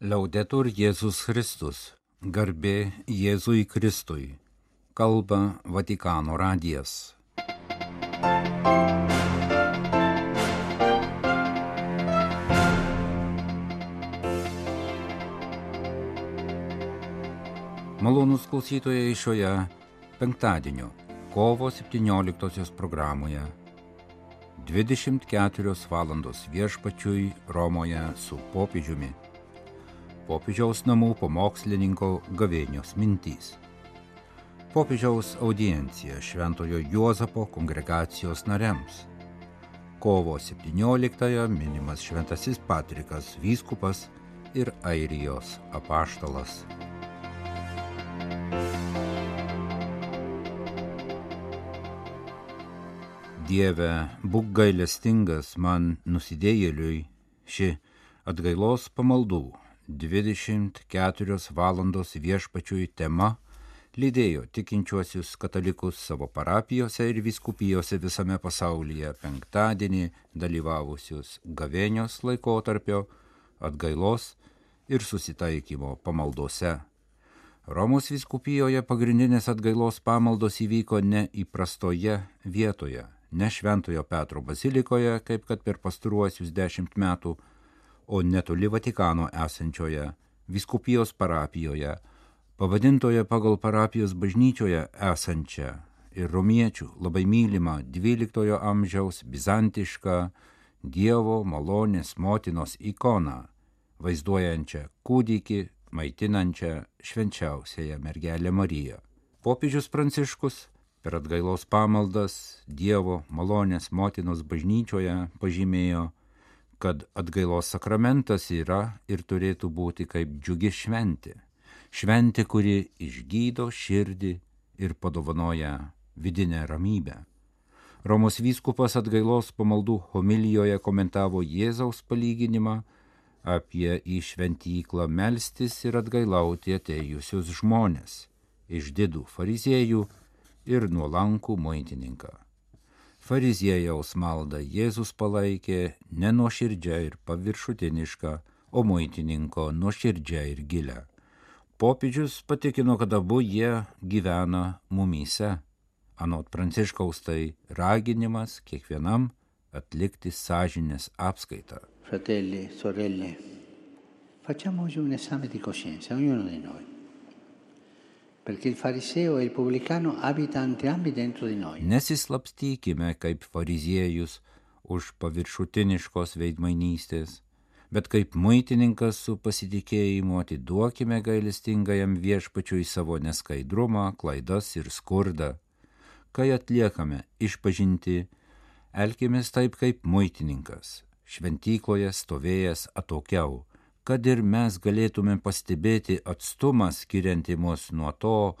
Liaudetur Jėzus Kristus, garbė Jėzui Kristui, kalba Vatikano radijas. Malonus klausytojai šioje penktadienio, kovo 17 programoje 24 valandos viešpačiui Romoje su popiežiumi. Popiežiaus namų pamokslininko gavėnios mintys. Popiežiaus audiencija Šventojo Juozapo kongregacijos nariams. Kovo 17-ąją minimas Šventasis Patrikas vyskupas ir Airijos apaštalas. Dieve, būk gailestingas man nusidėjėliui, ši atgailos pamaldų 24 valandos viešpačiui tema lydėjo tikinčiuosius katalikus savo parapijose ir viskupijose visame pasaulyje penktadienį dalyvavusius gavėnios laikotarpio atgailos ir susitaikymo pamaldose. Romos viskupijoje pagrindinės atgailos pamaldos įvyko ne įprastoje vietoje, ne Šventojo Petro bazilikoje, kaip kad per pastaruosius dešimt metų, o netoli Vatikano esančioje viskupijos parapijoje, pavadintoje pagal parapijos bažnyčioje esančią ir romiečių labai mylimą XII amžiaus bizantišką Dievo malonės motinos ikoną, vaizduojančią kūdikį, maitinančią švenčiausiąją mergelę Mariją. Popiežius Pranciškus per atgailos pamaldas Dievo malonės motinos bažnyčioje pažymėjo, kad atgailos sakramentas yra ir turėtų būti kaip džiugi šventė. Šventė, kuri išgydo širdį ir padovanoja vidinę ramybę. Romos vyskupas atgailos pamaldų homilijoje komentavo Jėzaus palyginimą apie į šventyklą melstis ir atgailauti atėjusius žmonės - išdidų fariziejų ir nuolankų muitininką. Fariziejaus maldą Jėzus palaikė nenuoširdžią ir paviršutinišką, o muitininko nuoširdžią ir gilę. Popiežius patikino, kad abu jie gyvena mumyse. Anot Pranciškaus tai raginimas kiekvienam atlikti sąžinės apskaitą. Fratelli, sorelle, facciamoci un esame di coscienza, ognuno di noi. Perché il fariseo e il pubblicano abita entrambi dentro di noi. Nesislapstykime kaip fariziejus už paviršutiniškos veidmainystės, bet kaip muitininkas su pasitikėjimu atiduokime gailestingajam viešpačiui savo neskaidrumą, klaidas ir skurdą. Kai atliekame išpažinti, elkimės taip kaip muitininkas, šventykloje stovėjęs atokiau, kad ir mes galėtume pastebėti atstumą skirianti mus nuo to,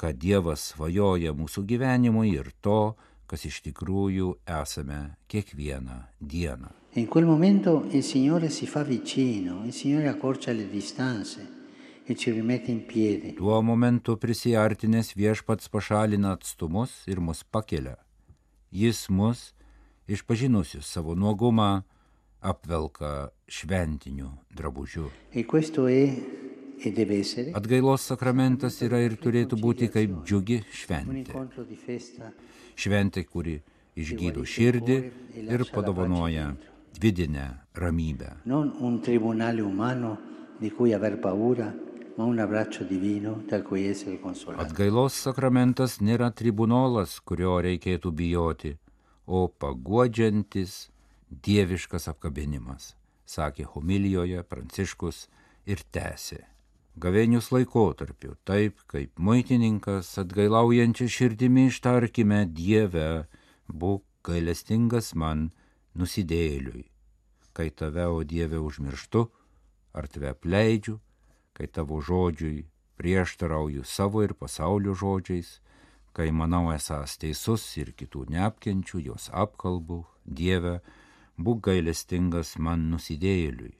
kad Dievas svajoja mūsų gyvenimui ir to, kas iš tikrųjų esame kiekvieną dieną. In quel momento il Signore si fa vicino, il Signore accorcia le distanze e ci rimette in piedi. Tuo momentu prisiartinės viešpats pašalina atstumus ir mus pakelia. Jis mus, išpažinusius savo nuogumą, apvelka šventiniu drabužiu. E e Atgailos sakramentas yra ir turėtų būti kaip džiugi šventė. Šventė, kuri išgydo širdį ir padovanoja vidinę ramybę. Atgailos sakramentas nėra tribunolas, kurio reikėtų bijoti, o paguodžiantis dieviškas apkabinimas, sakė homilijoje Pranciškus ir tęsė. Gavėnius laikotarpiu, taip kaip muitininkas atgailaujančia širdimi ištarkime Dieve, būk gailestingas man nusidėliui. Kai tave, o Dieve, užmirštu, ar tave apleidžiu, kai tavo žodžiui prieštarauju savo ir pasaulio žodžiais, kai manau esas teisus ir kitų neapkenčių, jos apkalbų, Dieve, būk gailestingas man nusidėjėliui.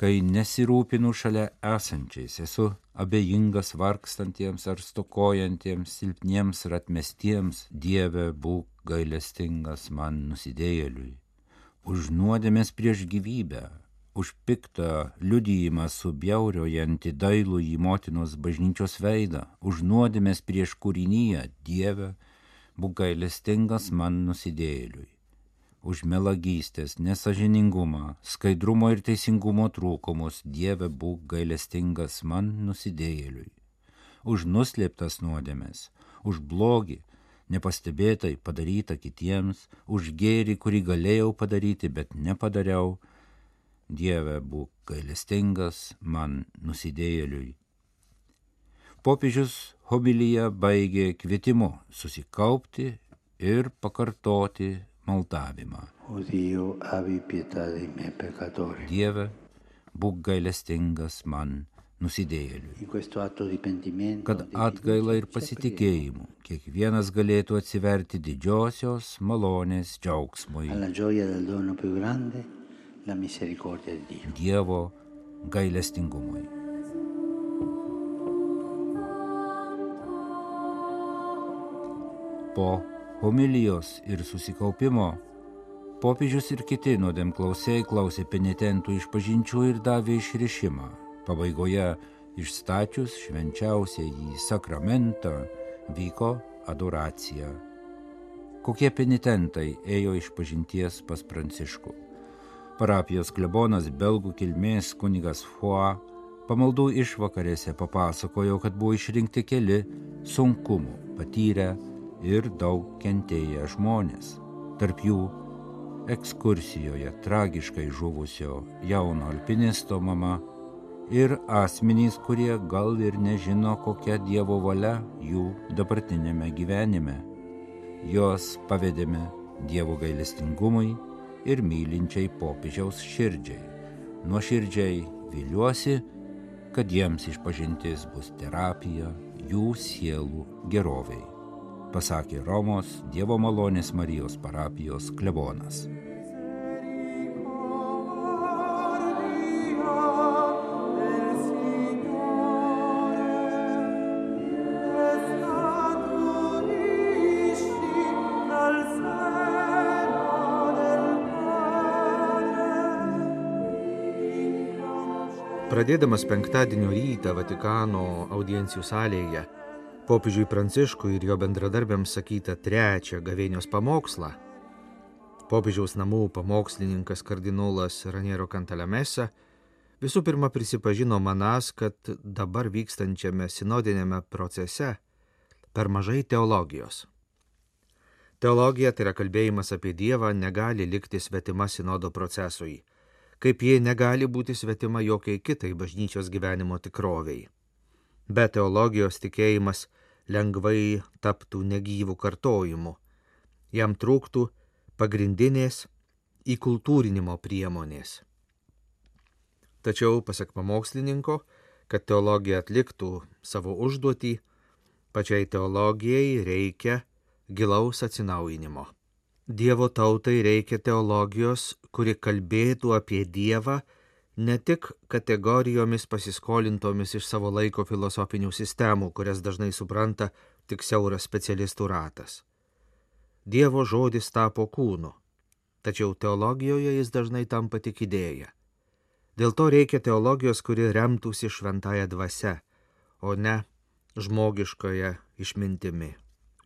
Kai nesirūpinu šalia esančiais, esu abejingas vargstantiems ar stokojantiems, silpniems ir atmestiems, Dieve, būk gailestingas man nusidėjėliui. Už nuodėmės prieš gyvybę, už piktą liudyjimą subjauriojantį dailų į motinos bažnyčios veidą, už nuodėmės prieš kūrinyje Dievę, būk gailestingas man nusidėliui, už melagystės, nesažiningumą, skaidrumo ir teisingumo trūkumus Dieve būk gailestingas man nusidėliui, už nuslėptas nuodėmės, už blogį, nepastebėtai padaryta kitiems, už gėrį, kurį galėjau padaryti, bet nepadariau, Dieve būk gailestingas man nusidėjėliui. Popiežius homilyje baigė kvietimu susikaupti ir pakartoti maldavimą. Dieve, būk gailestingas man nusidėjėliui. In questo atto di pentimento, Kad atgaila ir pasitikėjimu kiekvienas galėtų atsiverti didžiosios malonės džiaugsmui. apriamo Alla gioia del dono più grande, la misericordia di Dio. Dievo gailestingumui. Po homilijos ir susikaupimo popiežius ir kiti nuodėmklausėjai klausė penitentų išpažinčių ir davė išrišimą. Pabaigoje išstačius švenčiausiai sakramentą vyko adoracija. Kokie penitentai ėjo iš pažinties pas Pranciškų parapijos klebonas belgų kilmės kunigas Fua pamaldų išvakarėse papasakojo, kad buvo išrinkti keli sunkumų patyrę ir daug kentėję žmonės. Tarp jų ekskursijoje tragiškai žuvusio jauno alpinisto mama ir asmenys, kurie gal ir nežino, kokia Dievo valia jų dabartinėme gyvenime. Jos pavedėme Dievo gailestingumui ir mylinčiai popiežiaus širdžiai. Nuoširdžiai viliuosi, kad jiems išpažintis bus terapija jų sielų geroviai, pasakė Romos Dievo malonės Marijos parapijos klebonas. Pradėdamas penktadienio rytą Vatikano audiencijų salėje, popiežiui Pranciškui ir jo bendradarbiams sakytą trečią gavėnios pamokslą, popiežiaus namų pamokslininkas kardinolas Raniero Kantalamesa visų pirma prisipažino manas, kad dabar vykstančiame sinodinėme procese per mažai teologijos. Teologija, tai yra kalbėjimas apie Dievą, negali likti svetima sinodo procesui kaip ji negali būti svetima jokiai kitai bažnyčios gyvenimo tikroviai. Be teologijos tikėjimas lengvai taptų negyvų kartojimu. Jam trūktų pagrindinės įkultūrinimo priemonės. Tačiau, pasak pamokslininko, kad teologija atliktų savo užduotį, pačiai teologijai reikia gilaus atsinaujinimo. Dievo tautai reikia teologijos, kuri kalbėtų apie Dievą ne tik kategorijomis pasiskolintomis iš savo laiko filosofinių sistemų, kurias dažnai supranta tik siauras specialistų ratas. Dievo žodis tapo kūnu, tačiau teologijoje jis dažnai tampa tik idėja. Dėl to reikia teologijos, kuri remtųsi šventąją dvasę, o ne žmogiškoje išmintimi.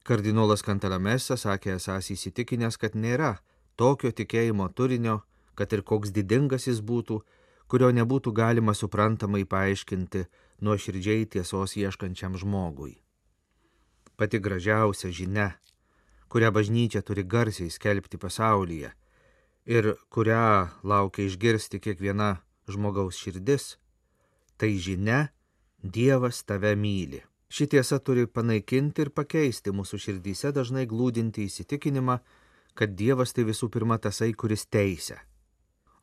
Kardinolas Kantalamesa sakė esas įsitikinęs, kad nėra tokio tikėjimo turinio, kad ir koks didingas jis būtų, kurio nebūtų galima suprantamai paaiškinti nuoširdžiai tiesos ieškančiam žmogui. Pati gražiausia žinia, kurią bažnyčia turi garsiai skelbti pasaulyje ir kurią laukia išgirsti kiekviena žmogaus širdis, tai žinia Dievas tave myli. Ši tiesa turi panaikinti ir pakeisti mūsų širdyse dažnai glūdinti įsitikinimą, kad Dievas tai visų pirma tasai, kuris teisia.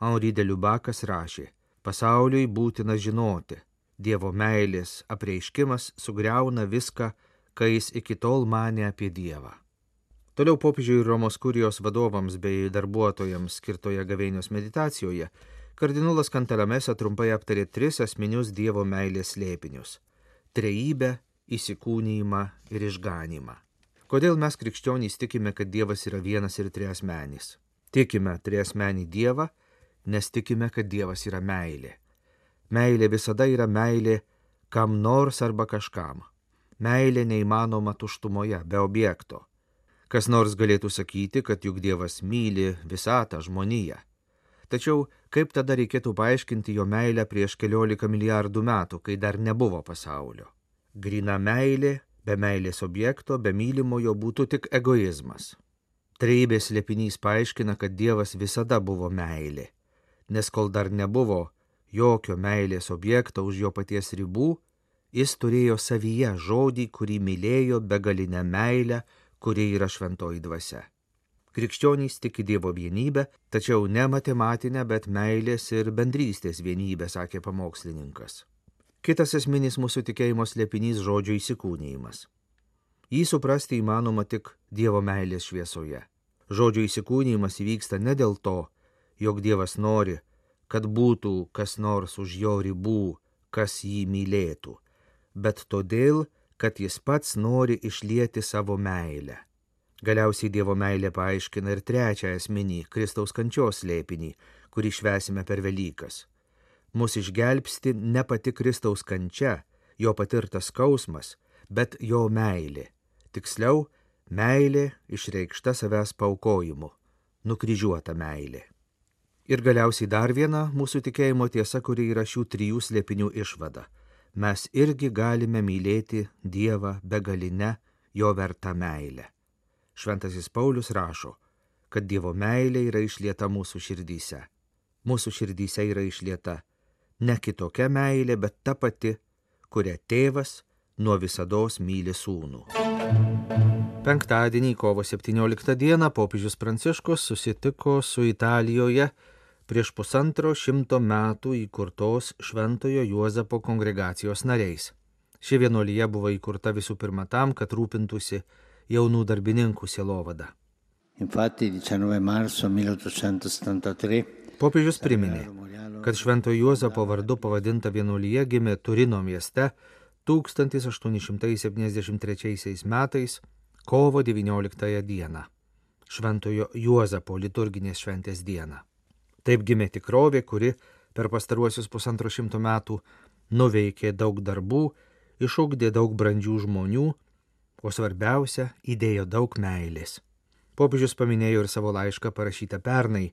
Henri de Liubakas rašė, pasauliui būtina žinoti, Dievo meilės apreiškimas sugriauna viską, ką jis iki tol mane apie Dievą. Toliau popiežiui Romos kurijos vadovams bei darbuotojams skirtoje gavėnios meditacijoje kardinolas Kantalamesa trumpai aptarė tris asmenius Dievo meilės slėpinius - trejybę, įsikūnymą ir išganimą. Kodėl mes krikščionys tikime, kad Dievas yra vienas ir triasmenys? Tikime triasmenį Dievą nes tikime, kad Dievas yra meilė. Meilė visada yra meilė kam nors arba kažkam. Meilė neįmanoma tuštumoje, be objekto. Kas nors galėtų sakyti, kad juk Dievas myli visatą žmoniją. Tačiau kaip tada reikėtų paaiškinti jo meilę prieš keliolika milijardų metų, kai dar nebuvo pasaulio? Grina meilė, be meilės objekto, be mylimojo būtų tik egoizmas. Treibės lėpinys paaiškina, kad Dievas visada buvo meilė, nes kol dar nebuvo jokio meilės objekto už jo paties ribų, jis turėjo savyje žodį, kurį mylėjo begalinę meilę, kuri yra šventoji dvasia. Krikščionys tiki Dievo vienybę, tačiau ne matematinę, bet meilės ir bendrystės vienybę, sakė pamokslininkas. Kitas esminis mūsų tikėjimo slėpinys žodžio įsikūnyjimas. Jį suprasti įmanoma tik Dievo meilės šviesoje. Žodžio įsikūnyjimas įvyksta ne dėl to, jog Dievas nori, kad būtų kas nors už jo ribų, kas jį mylėtų, bet todėl, kad jis pats nori išlieti savo meilę. Galiausiai Dievo meilė paaiškina ir trečią esminį Kristaus kančios slėpinį, kurį švesime per Velykas. Mūsų išgelbsti ne pati Kristaus kančia, jo patirtas skausmas, bet jo meilė. Tiksliau, meilė išreikšta savęs paukojimu, nukryžiuota meilė. Ir galiausiai dar viena mūsų tikėjimo tiesa, kuri yra šių trijų slėpinių išvada. Mes irgi galime mylėti Dievą begalinę, jo vertą meilę. Šventasis Paulius rašo, kad Dievo meilė yra išlieta mūsų širdyse. Mūsų širdyse yra išlieta ne kitokia meilė, bet ta pati, kuria tėvas nuo visada myli sūnų. Penktadienį, kovo 17 dieną, popiežius Pranciškus susitiko su Italijoje prieš pusantro šimto metų įkurtos Šventojo Juozapo kongregacijos nariais. Ši vienuolyje buvo įkurta visų pirma tam, kad rūpintųsi jaunų darbininkų sielovada. Infatti, 19 marzo 1873 Popiežius priminė, kad Šventojo Juozapo vardu pavadinta vienuolyje gimė Turino mieste 1873 metais kovo 19 dieną. Šventojo Juozapo liturginės šventės dieną. Taip gimė tikrovė, kuri per pastaruosius pusantro šimto metų nuveikė daug darbų, išugdė daug brandžių žmonių, o svarbiausia, įdėjo daug meilės. Popiežius paminėjo ir savo laišką parašytą pernai,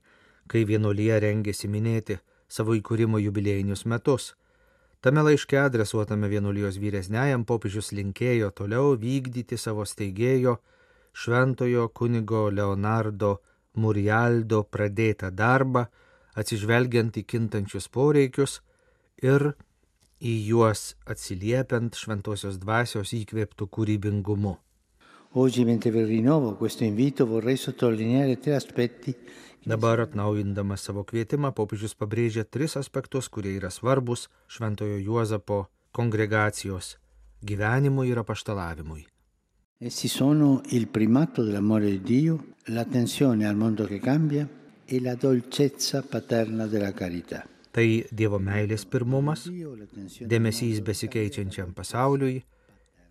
kai vienuolyje rengėsi minėti savo įkūrimo jubiliejinius metus. Tame laiške adresuotame vienuolijos vyresniajam popiežius linkėjo toliau vykdyti savo steigėjo šventojo kunigo Leonardo Murialdo pradėtą darbą, atsižvelgiant į kintančius poreikius ir į juos atsiliepiant šventosios dvasios įkvėptų kūrybingumu. Oggi, mentre vi rinnovo questo invito, vorrei sottolineare tre aspetti. Dabar atnaujindamas savo kvietimą, popiežius pabrėžia tris aspektus, kurie yra svarbus Šventojo Juozapo kongregacijos gyvenimui ir apaštalavimui. Essi sono il primato dell'amore di Dio, l'attenzione al mondo che cambia e la dolcezza paterna della carità. Tai Dievo meilės pirmumas, dėmesys besikeičiančiam pasauliui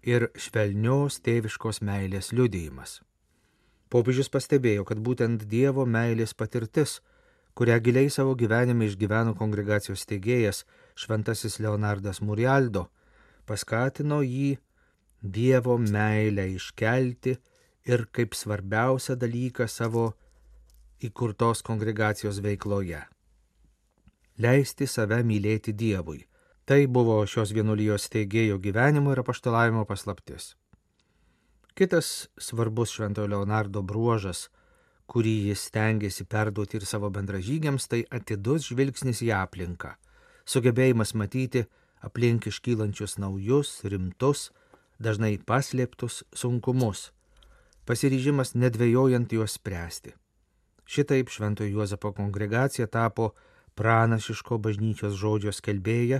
ir švelnios tėviškos meilės liudijimas. Popiežius pastebėjo, kad būtent Dievo meilės patirtis, kurią giliai savo gyvenime išgyveno kongregacijos steigėjas šventasis Leonardas Murialdo, paskatino jį Dievo meilę iškelti ir kaip svarbiausią dalyką savo įkurtos kongregacijos veikloje. Leisti save mylėti Dievui. Tai buvo šios vienuolijos steigėjo gyvenimo ir apaštalavimo paslaptis. Kitas svarbus Šventojo Leonardo bruožas, kurį jis stengiasi perduoti ir savo bendražygiams, tai atidus žvilgsnis į aplinką, sugebėjimas matyti aplink iškylančius naujus, rimtus, dažnai paslėptus sunkumus, pasiryžimas nedvėjojant juos spręsti. Šitaip Šventojo Juozapo kongregacija tapo pranašiško bažnyčios žodžio skelbėja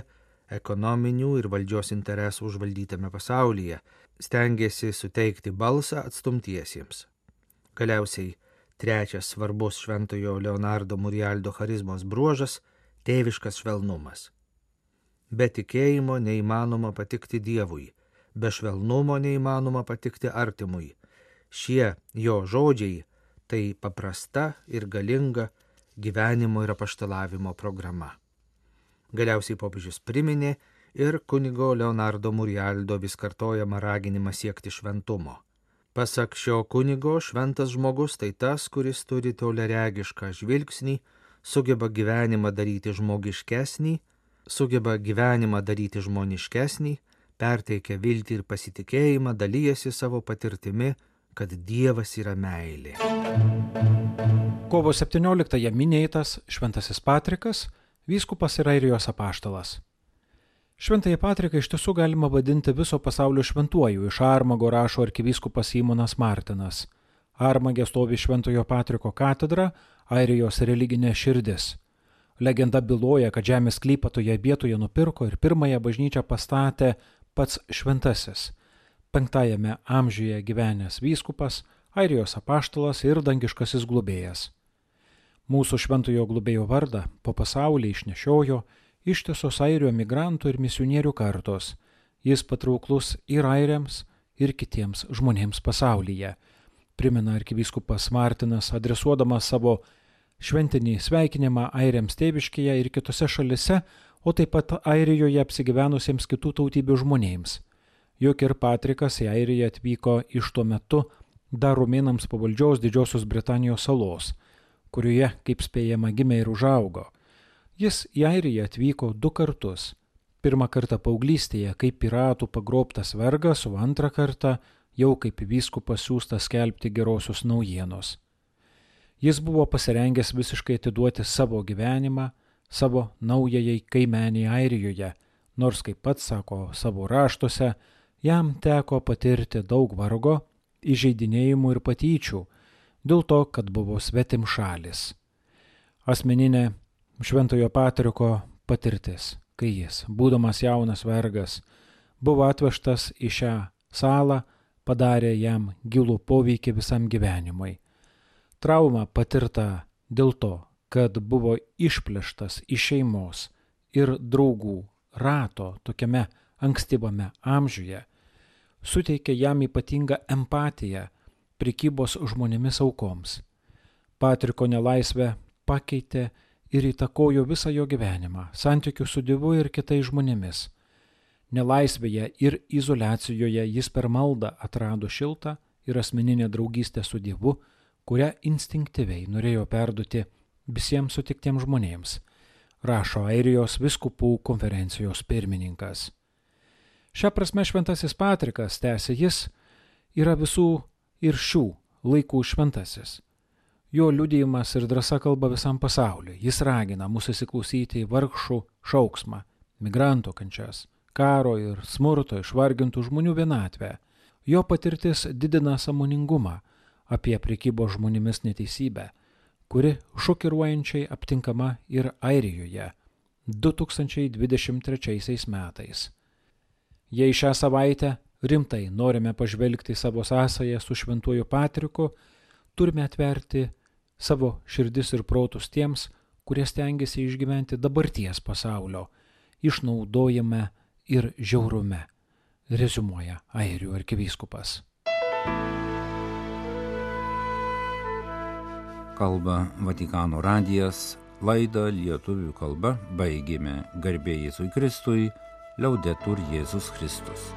ekonominių ir valdžios interesų užvaldytame pasaulyje, stengiasi suteikti balsą atstumtiesiems. Galiausiai trečias svarbus Šventojo Leonardo Murialdo charizmos bruožas - tėviškas švelnumas. Be tikėjimo neįmanoma patikti Dievui, be švelnumo neįmanoma patikti artimui. Šie jo žodžiai tai paprasta ir galinga gyvenimo ir apaštalavimo programa. Galiausiai popiežius priminė ir kunigo Leonardo Murialdo vis kartojamą raginimą siekti šventumo. Pasak šio kunigo, šventas žmogus tai tas, kuris turi toleregišką žvilgsnį, sugeba gyvenimą daryti žmogiškesnį, sugeba gyvenimą daryti žmoniškesnį, perteikia viltį ir pasitikėjimą, dalyjasi savo patirtimi, kad Dievas yra meilė. Kovo 17-ąją minėtas Šventasis Patrikas, vyskupas ir airijos apaštalas. Šventąjį Patriką iš tiesų galima vadinti viso pasaulio šventuoju, iš Armago rašo arkivyskupas Įmonas Martinas. Armagė stovi Šventojo Patriko katedra, Airijos religinė širdis. Legenda byloja, kad žemės klypą toje vietoje nupirko ir pirmąją bažnyčią pastatė pats šventasis, penktajame amžiuje gyvenęs vyskupas, Airijos apaštalas ir dangiškasis globėjas. Mūsų šventojo globėjo vardą po pasaulį išnešiojo ištisos airio migrantų ir misionierių kartos. Jis patrauklus ir airiams, ir kitiems žmonėms pasaulyje, primena arkivyskupas Martinas, adresuodamas savo šventinį sveikinimą airiams tėviškėje ir kitose šalise, o taip pat Airijoje apsigyvenusiems kitų tautybių žmonėms. Juk ir Patrikas į Airiją atvyko iš tuo metu dar rumėnams pavaldžiaus Didžiosios Britanijos salos, kurioje, kaip spėjama, gimė ir užaugo. Jis į Airiją atvyko du kartus. Pirmą kartą paauglystėje kaip piratų pagrobtas vergas, o antrą kartą jau kaip vyskupas siūstas skelbti gerosios naujienos. Jis buvo pasirengęs visiškai atiduoti savo gyvenimą, savo naujajai kaimenį Airijoje, nors kaip pats sako savo raštuose, jam teko patirti daug vargo, įžeidinėjimų ir patyčių, dėl to, kad buvo svetim šalis. Asmeninė Šventojo Patriko patirtis, kai jis, būdamas jaunas vergas, buvo atvežtas į šią salą, padarė jam gilų poveikį visam gyvenimui. Trauma patirta dėl to, kad buvo išplėštas iš šeimos ir draugų rato tokiame ankstyvame amžiuje, suteikė jam ypatingą empatiją prikybos žmonėmis aukoms. Patriko nelaisvę pakeitė ir įtakojo visą jo gyvenimą, santykių su Dievu ir kitais žmonėmis. Nelaisvėje ir izolacijoje jis per maldą atrado šiltą ir asmeninę draugystę su Dievu, kurią instinktyviai norėjo perduoti visiems sutiktiems žmonėms, rašo Airijos viskupų konferencijos pirmininkas. Šią prasme šventasis Patrikas, tęsė jis, yra visų ir šių laikų šventasis Jo liudijimas ir drąsa kalba visam pasauliu. Jis ragina mus įsiklausyti į vargšų šauksmą, migrantų kančias, karo ir smurto išvargintų žmonių vienatvę. Jo patirtis didina samoningumą apie priekybo žmonėmis neteisybę, kuri šokiruojančiai aptinkama ir Airijoje 2023 metais. Jei šią savaitę rimtai norime pažvelgti savo sąsąją su Šventuoju Patriku, turime atverti savo širdis ir protus tiems, kurie stengiasi išgyventi dabarties pasaulio, išnaudojame ir žiaurume, rezumuoja Airių arkivyskupas. Kalba Vatikano radijas, laidą lietuvių kalba baigėme garbė Jėzui Kristui, liaudetur Jėzus Kristus.